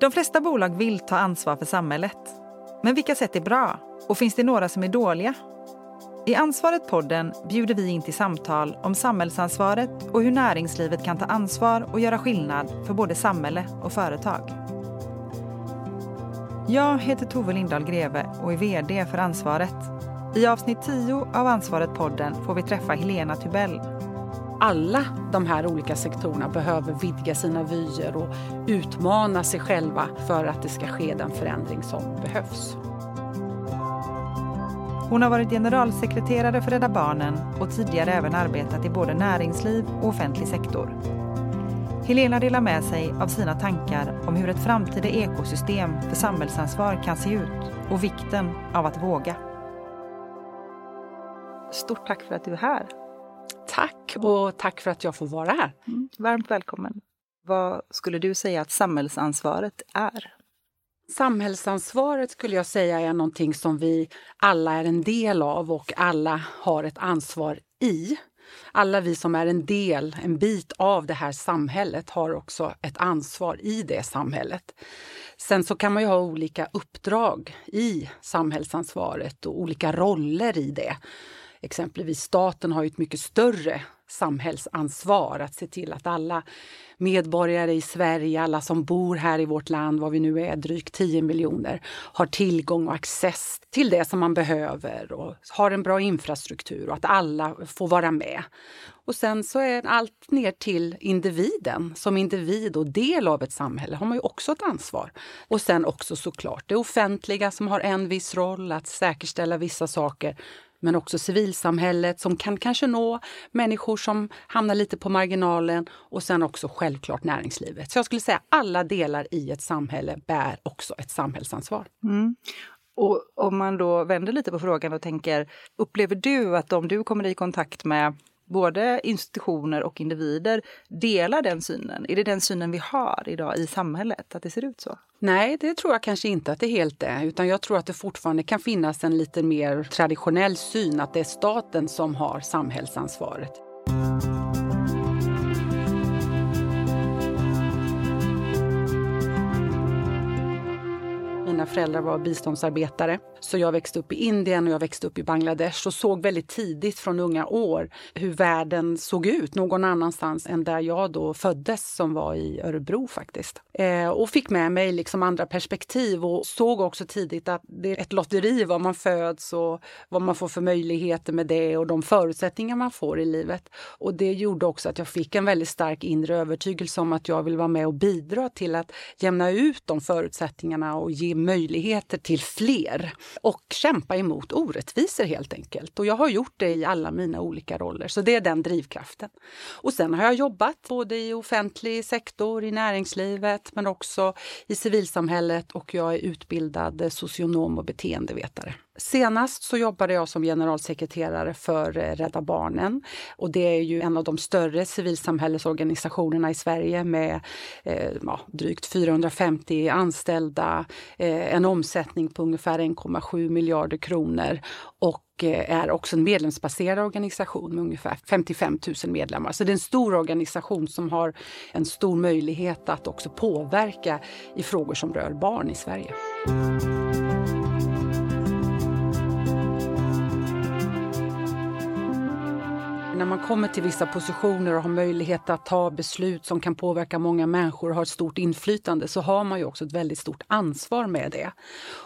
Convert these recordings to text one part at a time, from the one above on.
De flesta bolag vill ta ansvar för samhället. Men vilka sätt är bra? Och finns det några som är dåliga? I Ansvaret-podden bjuder vi in till samtal om samhällsansvaret och hur näringslivet kan ta ansvar och göra skillnad för både samhälle och företag. Jag heter Tove Lindahl Greve och är VD för Ansvaret. I avsnitt 10 av Ansvaret-podden får vi träffa Helena Tubell. Alla de här olika sektorerna behöver vidga sina vyer och utmana sig själva för att det ska ske den förändring som behövs. Hon har varit generalsekreterare för Rädda Barnen och tidigare även arbetat i både näringsliv och offentlig sektor. Helena delar med sig av sina tankar om hur ett framtida ekosystem för samhällsansvar kan se ut och vikten av att våga. Stort tack för att du är här. Tack och tack för att jag får vara här. Mm, varmt välkommen. Vad skulle du säga att samhällsansvaret är? Samhällsansvaret skulle jag säga är någonting som vi alla är en del av och alla har ett ansvar i. Alla vi som är en del, en bit av det här samhället har också ett ansvar i det samhället. Sen så kan man ju ha olika uppdrag i samhällsansvaret och olika roller i det. Exempelvis staten har ju ett mycket större samhällsansvar att se till att alla medborgare i Sverige, alla som bor här i vårt land, vad vi nu är, drygt 10 miljoner, har tillgång och access till det som man behöver och har en bra infrastruktur och att alla får vara med. Och sen så är allt ner till individen. Som individ och del av ett samhälle har man ju också ett ansvar. Och sen också såklart det offentliga som har en viss roll att säkerställa vissa saker men också civilsamhället som kan kanske nå människor som hamnar lite på marginalen och sen också självklart näringslivet. Så jag skulle säga alla delar i ett samhälle bär också ett samhällsansvar. Mm. Och om man då vänder lite på frågan och tänker, upplever du att de du kommer i kontakt med både institutioner och individer delar den synen? Är det den synen vi har idag i samhället, att det ser ut så? Nej, det tror jag kanske inte att det helt är. Utan jag tror att det fortfarande kan finnas en lite mer traditionell syn att det är staten som har samhällsansvaret. Mina föräldrar var biståndsarbetare. Så jag växte upp i Indien och jag växte upp i Bangladesh och såg väldigt tidigt från unga år hur världen såg ut någon annanstans än där jag då föddes, som var i Örebro faktiskt. Eh, och fick med mig liksom andra perspektiv och såg också tidigt att det är ett lotteri var man föds och vad man får för möjligheter med det och de förutsättningar man får i livet. Och det gjorde också att jag fick en väldigt stark inre övertygelse om att jag vill vara med och bidra till att jämna ut de förutsättningarna och ge möjligheter möjligheter till fler och kämpa emot orättvisor helt enkelt. Och jag har gjort det i alla mina olika roller, så det är den drivkraften. Och sen har jag jobbat både i offentlig sektor, i näringslivet, men också i civilsamhället och jag är utbildad socionom och beteendevetare. Senast så jobbade jag som generalsekreterare för eh, Rädda Barnen och det är ju en av de större civilsamhällesorganisationerna i Sverige med eh, ja, drygt 450 anställda, eh, en omsättning på ungefär 1,7 miljarder kronor och eh, är också en medlemsbaserad organisation med ungefär 55 000 medlemmar. Så det är en stor organisation som har en stor möjlighet att också påverka i frågor som rör barn i Sverige. När man kommer till vissa positioner och har möjlighet att ta beslut som kan påverka många människor och har ett stort inflytande så har man ju också ett väldigt stort ansvar med det.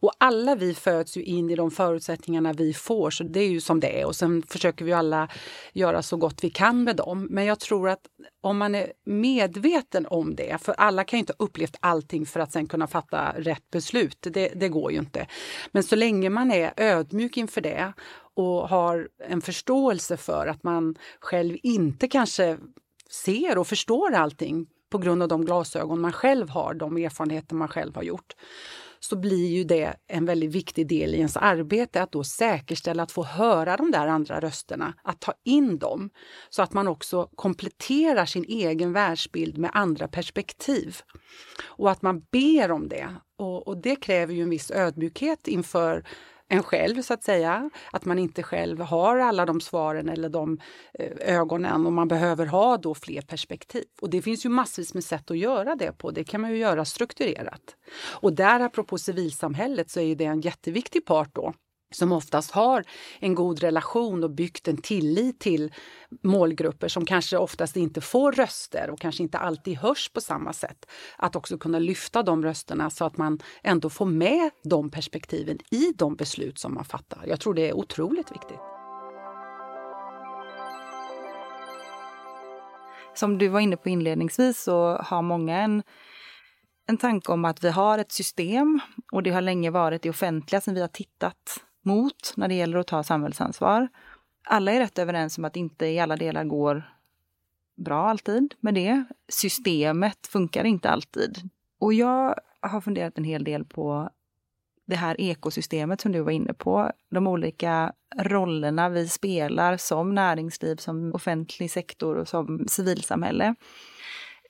Och alla vi föds ju in i de förutsättningarna vi får, så det är ju som det är. Och sen försöker vi alla göra så gott vi kan med dem. Men jag tror att om man är medveten om det, för alla kan ju inte ha upplevt allting för att sen kunna fatta rätt beslut. Det, det går ju inte. Men så länge man är ödmjuk inför det och har en förståelse för att man själv inte kanske ser och förstår allting på grund av de glasögon man själv har, de erfarenheter man själv har gjort så blir ju det en väldigt viktig del i ens arbete att då säkerställa att få höra de där andra rösterna, att ta in dem så att man också kompletterar sin egen världsbild med andra perspektiv. Och att man ber om det. Och, och det kräver ju en viss ödmjukhet inför en själv så att säga. Att man inte själv har alla de svaren eller de eh, ögonen och man behöver ha då fler perspektiv. Och det finns ju massvis med sätt att göra det på. Det kan man ju göra strukturerat. Och där apropå civilsamhället så är det en jätteviktig part då som oftast har en god relation och byggt en tillit till målgrupper som kanske oftast inte får röster och kanske inte alltid hörs på samma sätt. Att också kunna lyfta de rösterna så att man ändå får med de perspektiven i de beslut som man fattar. Jag tror det är otroligt viktigt. Som du var inne på inledningsvis så har många en en tanke om att vi har ett system och det har länge varit det offentliga som vi har tittat mot när det gäller att ta samhällsansvar. Alla är rätt överens om att inte i alla delar går bra alltid med det. Systemet funkar inte alltid. Och jag har funderat en hel del på det här ekosystemet som du var inne på. De olika rollerna vi spelar som näringsliv, som offentlig sektor och som civilsamhälle.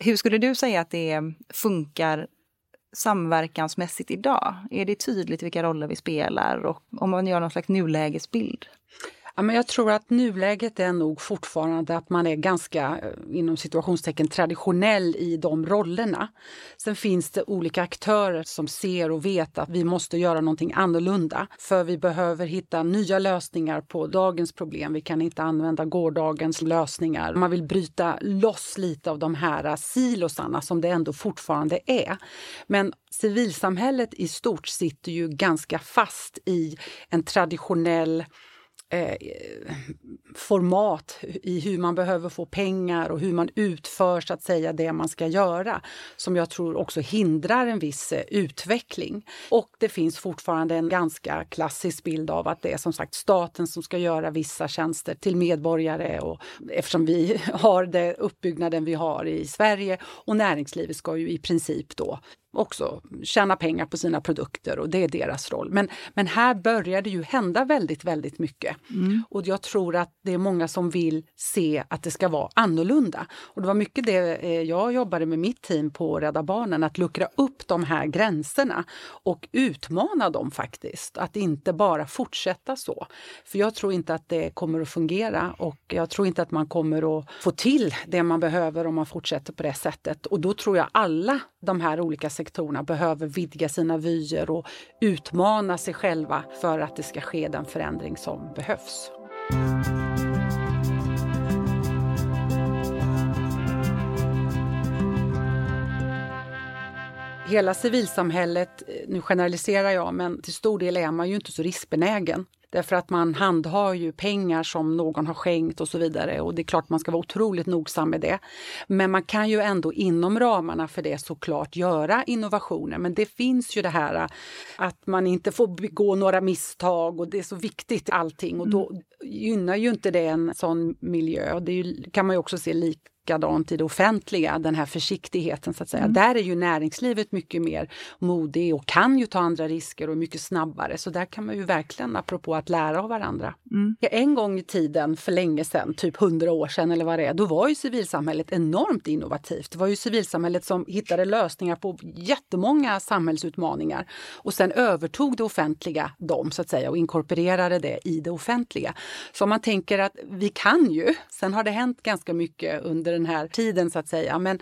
Hur skulle du säga att det funkar samverkansmässigt idag? Är det tydligt vilka roller vi spelar och om man gör någon slags nulägesbild? Ja, men jag tror att nuläget är nog fortfarande att man är ganska eh, inom situationstecken traditionell i de rollerna. Sen finns det olika aktörer som ser och vet att vi måste göra någonting annorlunda. För vi behöver hitta nya lösningar på dagens problem. Vi kan inte använda gårdagens lösningar. Man vill bryta loss lite av de här silosarna som det ändå fortfarande är. Men civilsamhället i stort sitter ju ganska fast i en traditionell eh, format i hur man behöver få pengar och hur man utför så att säga det man ska göra som jag tror också hindrar en viss eh, utveckling. Och det finns fortfarande en ganska klassisk bild av att det är som sagt staten som ska göra vissa tjänster till medborgare och eftersom vi har den uppbyggnaden vi har i Sverige och näringslivet ska ju i princip då också tjäna pengar på sina produkter och det är deras roll. Men, men här börjar det ju hända väldigt, väldigt mycket. Mm. Och jag tror att det är många som vill se att det ska vara annorlunda. Och det var mycket det eh, jag jobbade med mitt team på Rädda Barnen, att luckra upp de här gränserna och utmana dem faktiskt. Att inte bara fortsätta så. För jag tror inte att det kommer att fungera och jag tror inte att man kommer att få till det man behöver om man fortsätter på det sättet. Och då tror jag alla de här olika sektorerna behöver vidga sina vyer och utmana sig själva för att det ska ske den förändring som behövs. Hela civilsamhället, eh, nu generaliserar jag, men till stor del är man ju inte så riskbenägen. Därför att man handhar ju pengar som någon har skänkt och så vidare och det är klart man ska vara otroligt nogsam med det. Men man kan ju ändå inom ramarna för det såklart göra innovationer. Men det finns ju det här att man inte får begå några misstag och det är så viktigt allting och då mm. gynnar ju inte det en sån miljö. Det ju, kan man ju också se lik likadant i det offentliga, den här försiktigheten så att säga. Mm. Där är ju näringslivet mycket mer modig och kan ju ta andra risker och mycket snabbare. Så där kan man ju verkligen, apropå att lära av varandra. Mm. En gång i tiden, för länge sedan, typ hundra år sedan eller vad det är, då var ju civilsamhället enormt innovativt. Det var ju civilsamhället som hittade lösningar på jättemånga samhällsutmaningar och sen övertog det offentliga dem så att säga och inkorporerade det i det offentliga. Så om man tänker att vi kan ju, sen har det hänt ganska mycket under under den här tiden så att säga. Men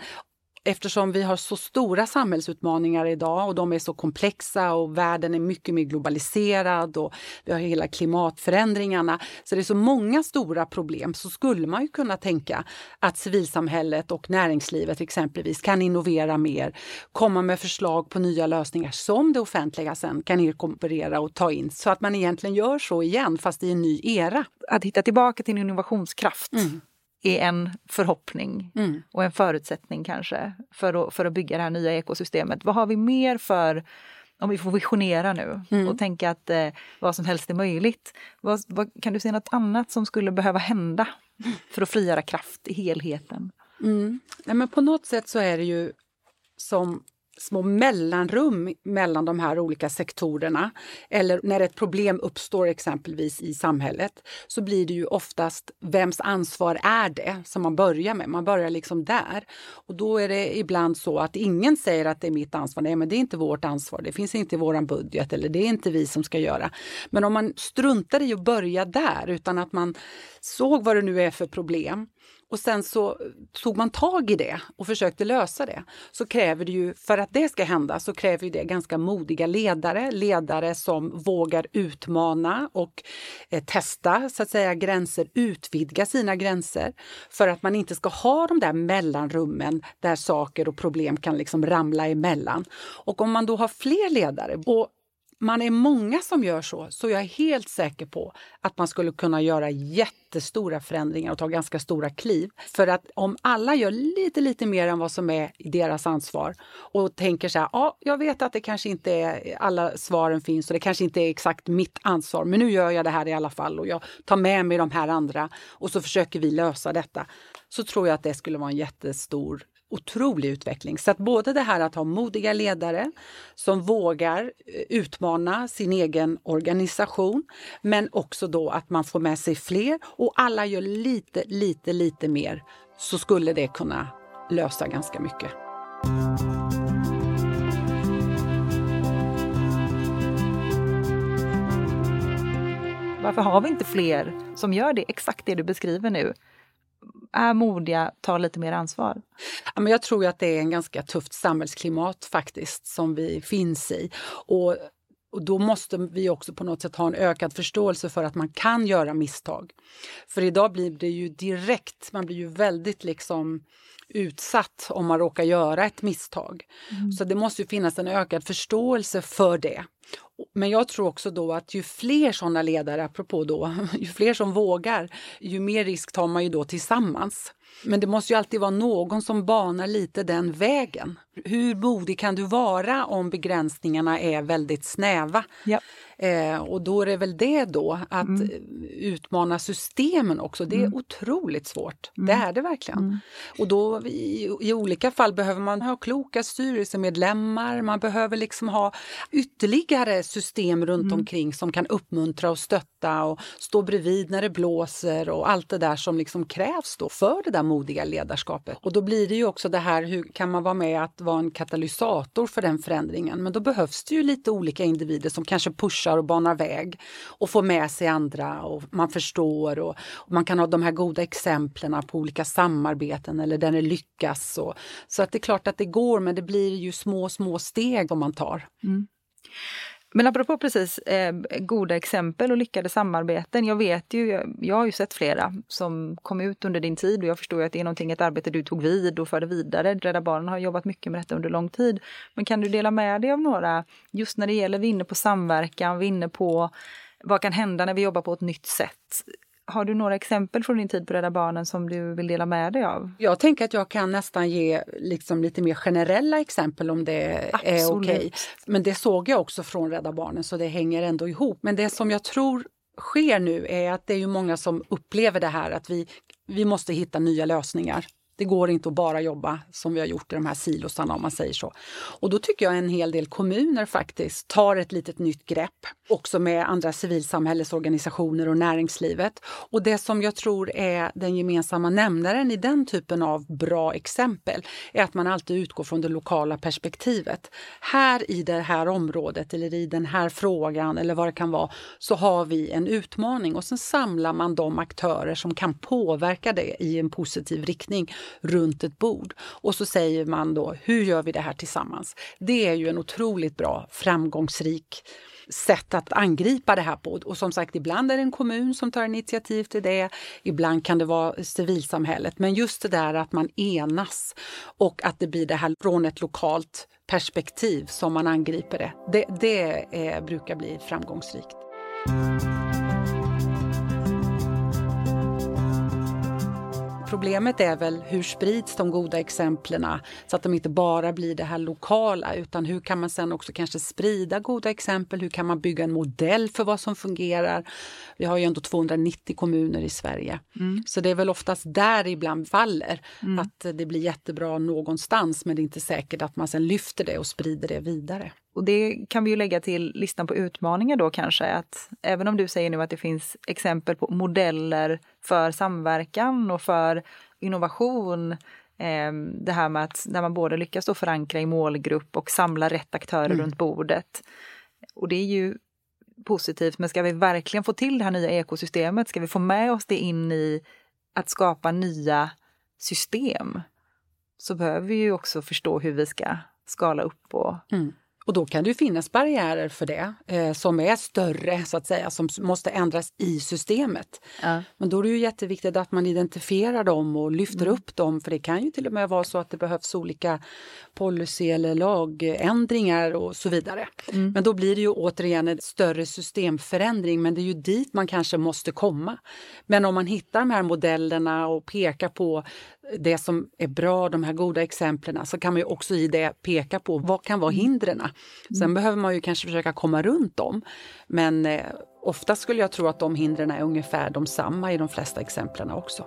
eftersom vi har så stora samhällsutmaningar idag och de är så komplexa och världen är mycket mer globaliserad och vi har hela klimatförändringarna. Så det är så många stora problem så skulle man ju kunna tänka att civilsamhället och näringslivet exempelvis kan innovera mer, komma med förslag på nya lösningar som det offentliga sen kan inkorporera och ta in så att man egentligen gör så igen fast i en ny era. Att hitta tillbaka till innovationskraft. Mm är en förhoppning mm. och en förutsättning kanske för att, för att bygga det här nya ekosystemet. Vad har vi mer för, om vi får visionera nu mm. och tänka att eh, vad som helst är möjligt. Vad, vad, kan du se något annat som skulle behöva hända för att frigöra kraft i helheten? Mm. Ja, men på något sätt så är det ju som små mellanrum mellan de här olika sektorerna eller när ett problem uppstår exempelvis i samhället så blir det ju oftast vems ansvar är det som man börjar med. Man börjar liksom där. Och då är det ibland så att ingen säger att det är mitt ansvar. Nej, men det är inte vårt ansvar. Det finns inte i våran budget eller det är inte vi som ska göra. Men om man struntar i att börja där utan att man såg vad det nu är för problem och sen så tog man tag i det och försökte lösa det. Så kräver det ju, för att det ska hända, så kräver det ganska modiga ledare. Ledare som vågar utmana och eh, testa så att säga gränser, utvidga sina gränser. För att man inte ska ha de där mellanrummen där saker och problem kan liksom ramla emellan. Och om man då har fler ledare och man är många som gör så, så jag är helt säker på att man skulle kunna göra jättestora förändringar och ta ganska stora kliv. För att om alla gör lite, lite mer än vad som är deras ansvar och tänker så här, ja, jag vet att det kanske inte är alla svaren finns och det kanske inte är exakt mitt ansvar, men nu gör jag det här i alla fall och jag tar med mig de här andra och så försöker vi lösa detta. Så tror jag att det skulle vara en jättestor otrolig utveckling. Så att både det här att ha modiga ledare som vågar eh, utmana sin egen organisation, men också då att man får med sig fler och alla gör lite, lite, lite mer så skulle det kunna lösa ganska mycket. Varför har vi inte fler som gör det, exakt det du beskriver nu? Är modiga, tar lite mer ansvar? Ja, men jag tror att det är en ganska tufft samhällsklimat faktiskt som vi finns i. Och och då måste vi också på något sätt ha en ökad förståelse för att man kan göra misstag. För idag blir det ju direkt, man blir ju väldigt liksom utsatt om man råkar göra ett misstag. Mm. Så det måste ju finnas en ökad förståelse för det. Men jag tror också då att ju fler sådana ledare, apropå då, ju fler som vågar, ju mer risk tar man ju då tillsammans. Men det måste ju alltid vara någon som banar lite den vägen. Hur modig kan du vara om begränsningarna är väldigt snäva? Ja. Eh, och då är det väl det då, att mm. utmana systemen också. Det är mm. otroligt svårt. Mm. Det är det verkligen. Mm. Och då i, i, olika fall behöver man ha kloka styrelsemedlemmar, man behöver liksom ha ytterligare system runt mm. omkring som kan uppmuntra och stötta och stå bredvid när det blåser och allt det där som liksom krävs då för det där modiga ledarskapet. Och då blir det ju också det här, hur kan man vara med att vara en katalysator för den förändringen? Men då behövs det ju lite olika individer som kanske pushar och banar väg och får med sig andra och man förstår och, och man kan ha de här goda exemplen på olika samarbeten eller där det lyckas. Och, så att det är klart att det går men det blir ju små, små steg om man tar. Mm. Men apropå precis eh, goda exempel och lyckade samarbeten. Jag vet ju, jag, jag, har ju sett flera som kom ut under din tid och jag förstår att det är någonting, ett arbete du tog vid och förde vidare. Rädda Barnen har jobbat mycket med detta under lång tid. Men kan du dela med dig av några, just när det gäller, vi är inne på samverkan, vi är inne på vad kan hända när vi jobbar på ett nytt sätt? Har du några exempel från din tid på Rädda Barnen som du vill dela med dig av? Jag tänker att jag kan nästan ge liksom lite mer generella exempel om det Absolut. är okej. Okay. Men det såg jag också från Rädda Barnen så det hänger ändå ihop. Men det som jag tror sker nu är att det är ju många som upplever det här att vi, vi måste hitta nya lösningar. Det går inte att bara jobba som vi har gjort i de här silosarna om man säger så. Och då tycker jag en hel del kommuner faktiskt tar ett litet nytt grepp, också med andra civilsamhällesorganisationer och näringslivet. Och det som jag tror är den gemensamma nämnaren i den typen av bra exempel är att man alltid utgår från det lokala perspektivet. Här i det här området eller i den här frågan eller vad det kan vara så har vi en utmaning och sen samlar man de aktörer som kan påverka det i en positiv riktning runt ett bord. Och så säger man då, hur gör vi det här tillsammans? Det är ju en otroligt bra, framgångsrik sätt att angripa det här på. Och som sagt, ibland är det en kommun som tar initiativ till det. Ibland kan det vara civilsamhället. Men just det där att man enas och att det blir det här från ett lokalt perspektiv som man angriper det. Det, det är, brukar bli framgångsrikt. Problemet är väl hur sprids de goda exemplen så att de inte bara blir det här lokala utan hur kan man sen också kanske sprida goda exempel? Hur kan man bygga en modell för vad som fungerar? Vi har ju ändå 290 kommuner i Sverige. Mm. Så det är väl oftast där ibland faller. Mm. Att det blir jättebra någonstans men det är inte säkert att man sen lyfter det och sprider det vidare. Och det kan vi ju lägga till listan på utmaningar då kanske, att även om du säger nu att det finns exempel på modeller för samverkan och för innovation, eh, det här med att när man både lyckas då förankra i målgrupp och samla rätt aktörer mm. runt bordet. Och det är ju positivt, men ska vi verkligen få till det här nya ekosystemet, ska vi få med oss det in i att skapa nya system, så behöver vi ju också förstå hur vi ska skala upp och mm. Och då kan det finnas barriärer för det eh, som är större, så att säga, som måste ändras i systemet. Ja. Men då är det ju jätteviktigt att man identifierar dem och lyfter mm. upp dem, för det kan ju till och med vara så att det behövs olika policy eller lagändringar och så vidare. Mm. Men då blir det ju återigen en större systemförändring, men det är ju dit man kanske måste komma. Men om man hittar de här modellerna och pekar på det som är bra, de här goda exemplen, så kan man ju också i det peka på vad kan vara hindren. Sen mm. behöver man ju kanske försöka komma runt dem. Men eh, ofta skulle jag tro att de hindren är ungefär de samma i de flesta exemplen också.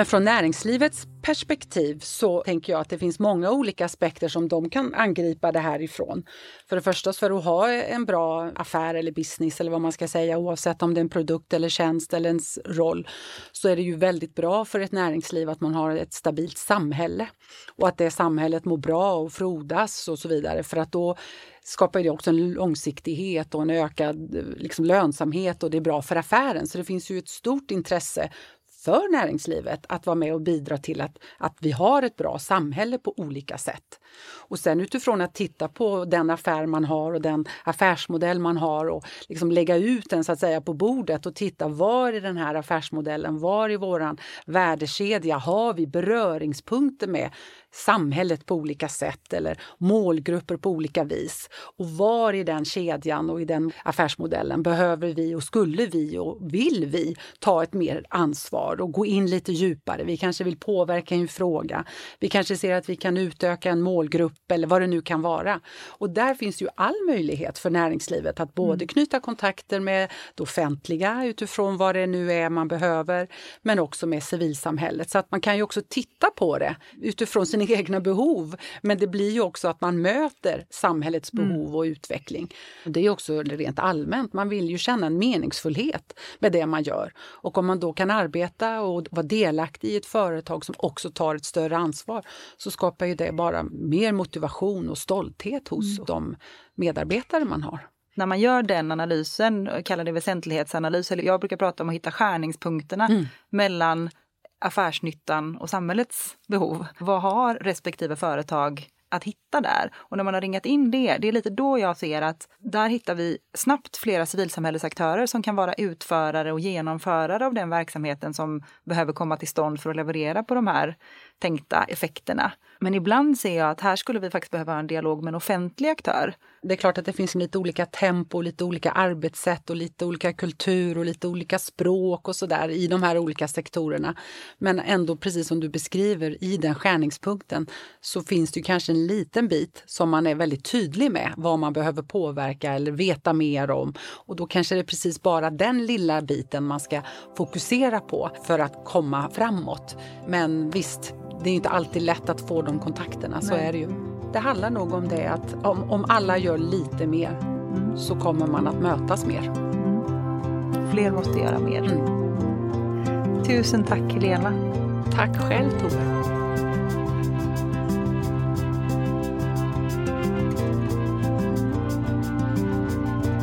Men från näringslivets perspektiv så tänker jag att det finns många olika aspekter som de kan angripa det här ifrån. För det första för att ha en bra affär eller business eller vad man ska säga oavsett om det är en produkt eller tjänst eller ens roll så är det ju väldigt bra för ett näringsliv att man har ett stabilt samhälle och att det samhället mår bra och frodas och så vidare för att då skapar det också en långsiktighet och en ökad liksom, lönsamhet och det är bra för affären. Så det finns ju ett stort intresse för näringslivet att vara med och bidra till att, att vi har ett bra samhälle på olika sätt. Och sen utifrån att titta på den affär man har och den affärsmodell man har och liksom lägga ut den så att säga på bordet och titta var i den här affärsmodellen, var i våran värdekedja har vi beröringspunkter med samhället på olika sätt eller målgrupper på olika vis. Och var i den kedjan och i den affärsmodellen behöver vi och skulle vi och vill vi ta ett mer ansvar och gå in lite djupare. Vi kanske vill påverka en fråga. Vi kanske ser att vi kan utöka en målgrupp eller vad det nu kan vara. Och där finns ju all möjlighet för näringslivet att både mm. knyta kontakter med det offentliga utifrån vad det nu är man behöver, men också med civilsamhället. Så att man kan ju också titta på det utifrån sin sina egna behov. Men det blir ju också att man möter samhällets mm. behov och utveckling. Det är också rent allmänt, man vill ju känna en meningsfullhet med det man gör. Och om man då kan arbeta och vara delaktig i ett företag som också tar ett större ansvar så skapar ju det bara mer motivation och stolthet hos mm. de medarbetare man har när man gör den analysen, kallar det väsentlighetsanalys, eller jag brukar prata om att hitta skärningspunkterna mm. mellan affärsnyttan och samhällets behov. Vad har respektive företag att hitta där. Och när man har ringat in det, det är lite då jag ser att där hittar vi snabbt flera civilsamhällesaktörer som kan vara utförare och genomförare av den verksamheten som behöver komma till stånd för att leverera på de här tänkta effekterna. Men ibland ser jag att här skulle vi faktiskt behöva ha en dialog med en offentlig aktör. Det är klart att det finns lite olika tempo, lite olika arbetssätt och lite olika kultur och lite olika språk och sådär i de här olika sektorerna. Men ändå, precis som du beskriver, i den skärningspunkten så finns det kanske en liten bit som man är väldigt tydlig med vad man behöver påverka eller veta mer om. Och då kanske det är precis bara den lilla biten man ska fokusera på för att komma framåt. Men visst, det är inte alltid lätt att få de kontakterna, så Nej. är det ju. Det handlar nog om det att om, om alla gör lite mer mm. så kommer man att mötas mer. Mm. Fler måste göra mer. Mm. Tusen tack Helena. Tack själv Tove.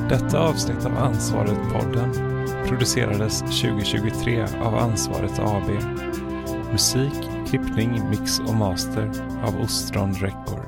Detta avsnitt av Ansvaret-podden producerades 2023 av Ansvaret AB. Musik Klippning, mix och master av Ostron Record.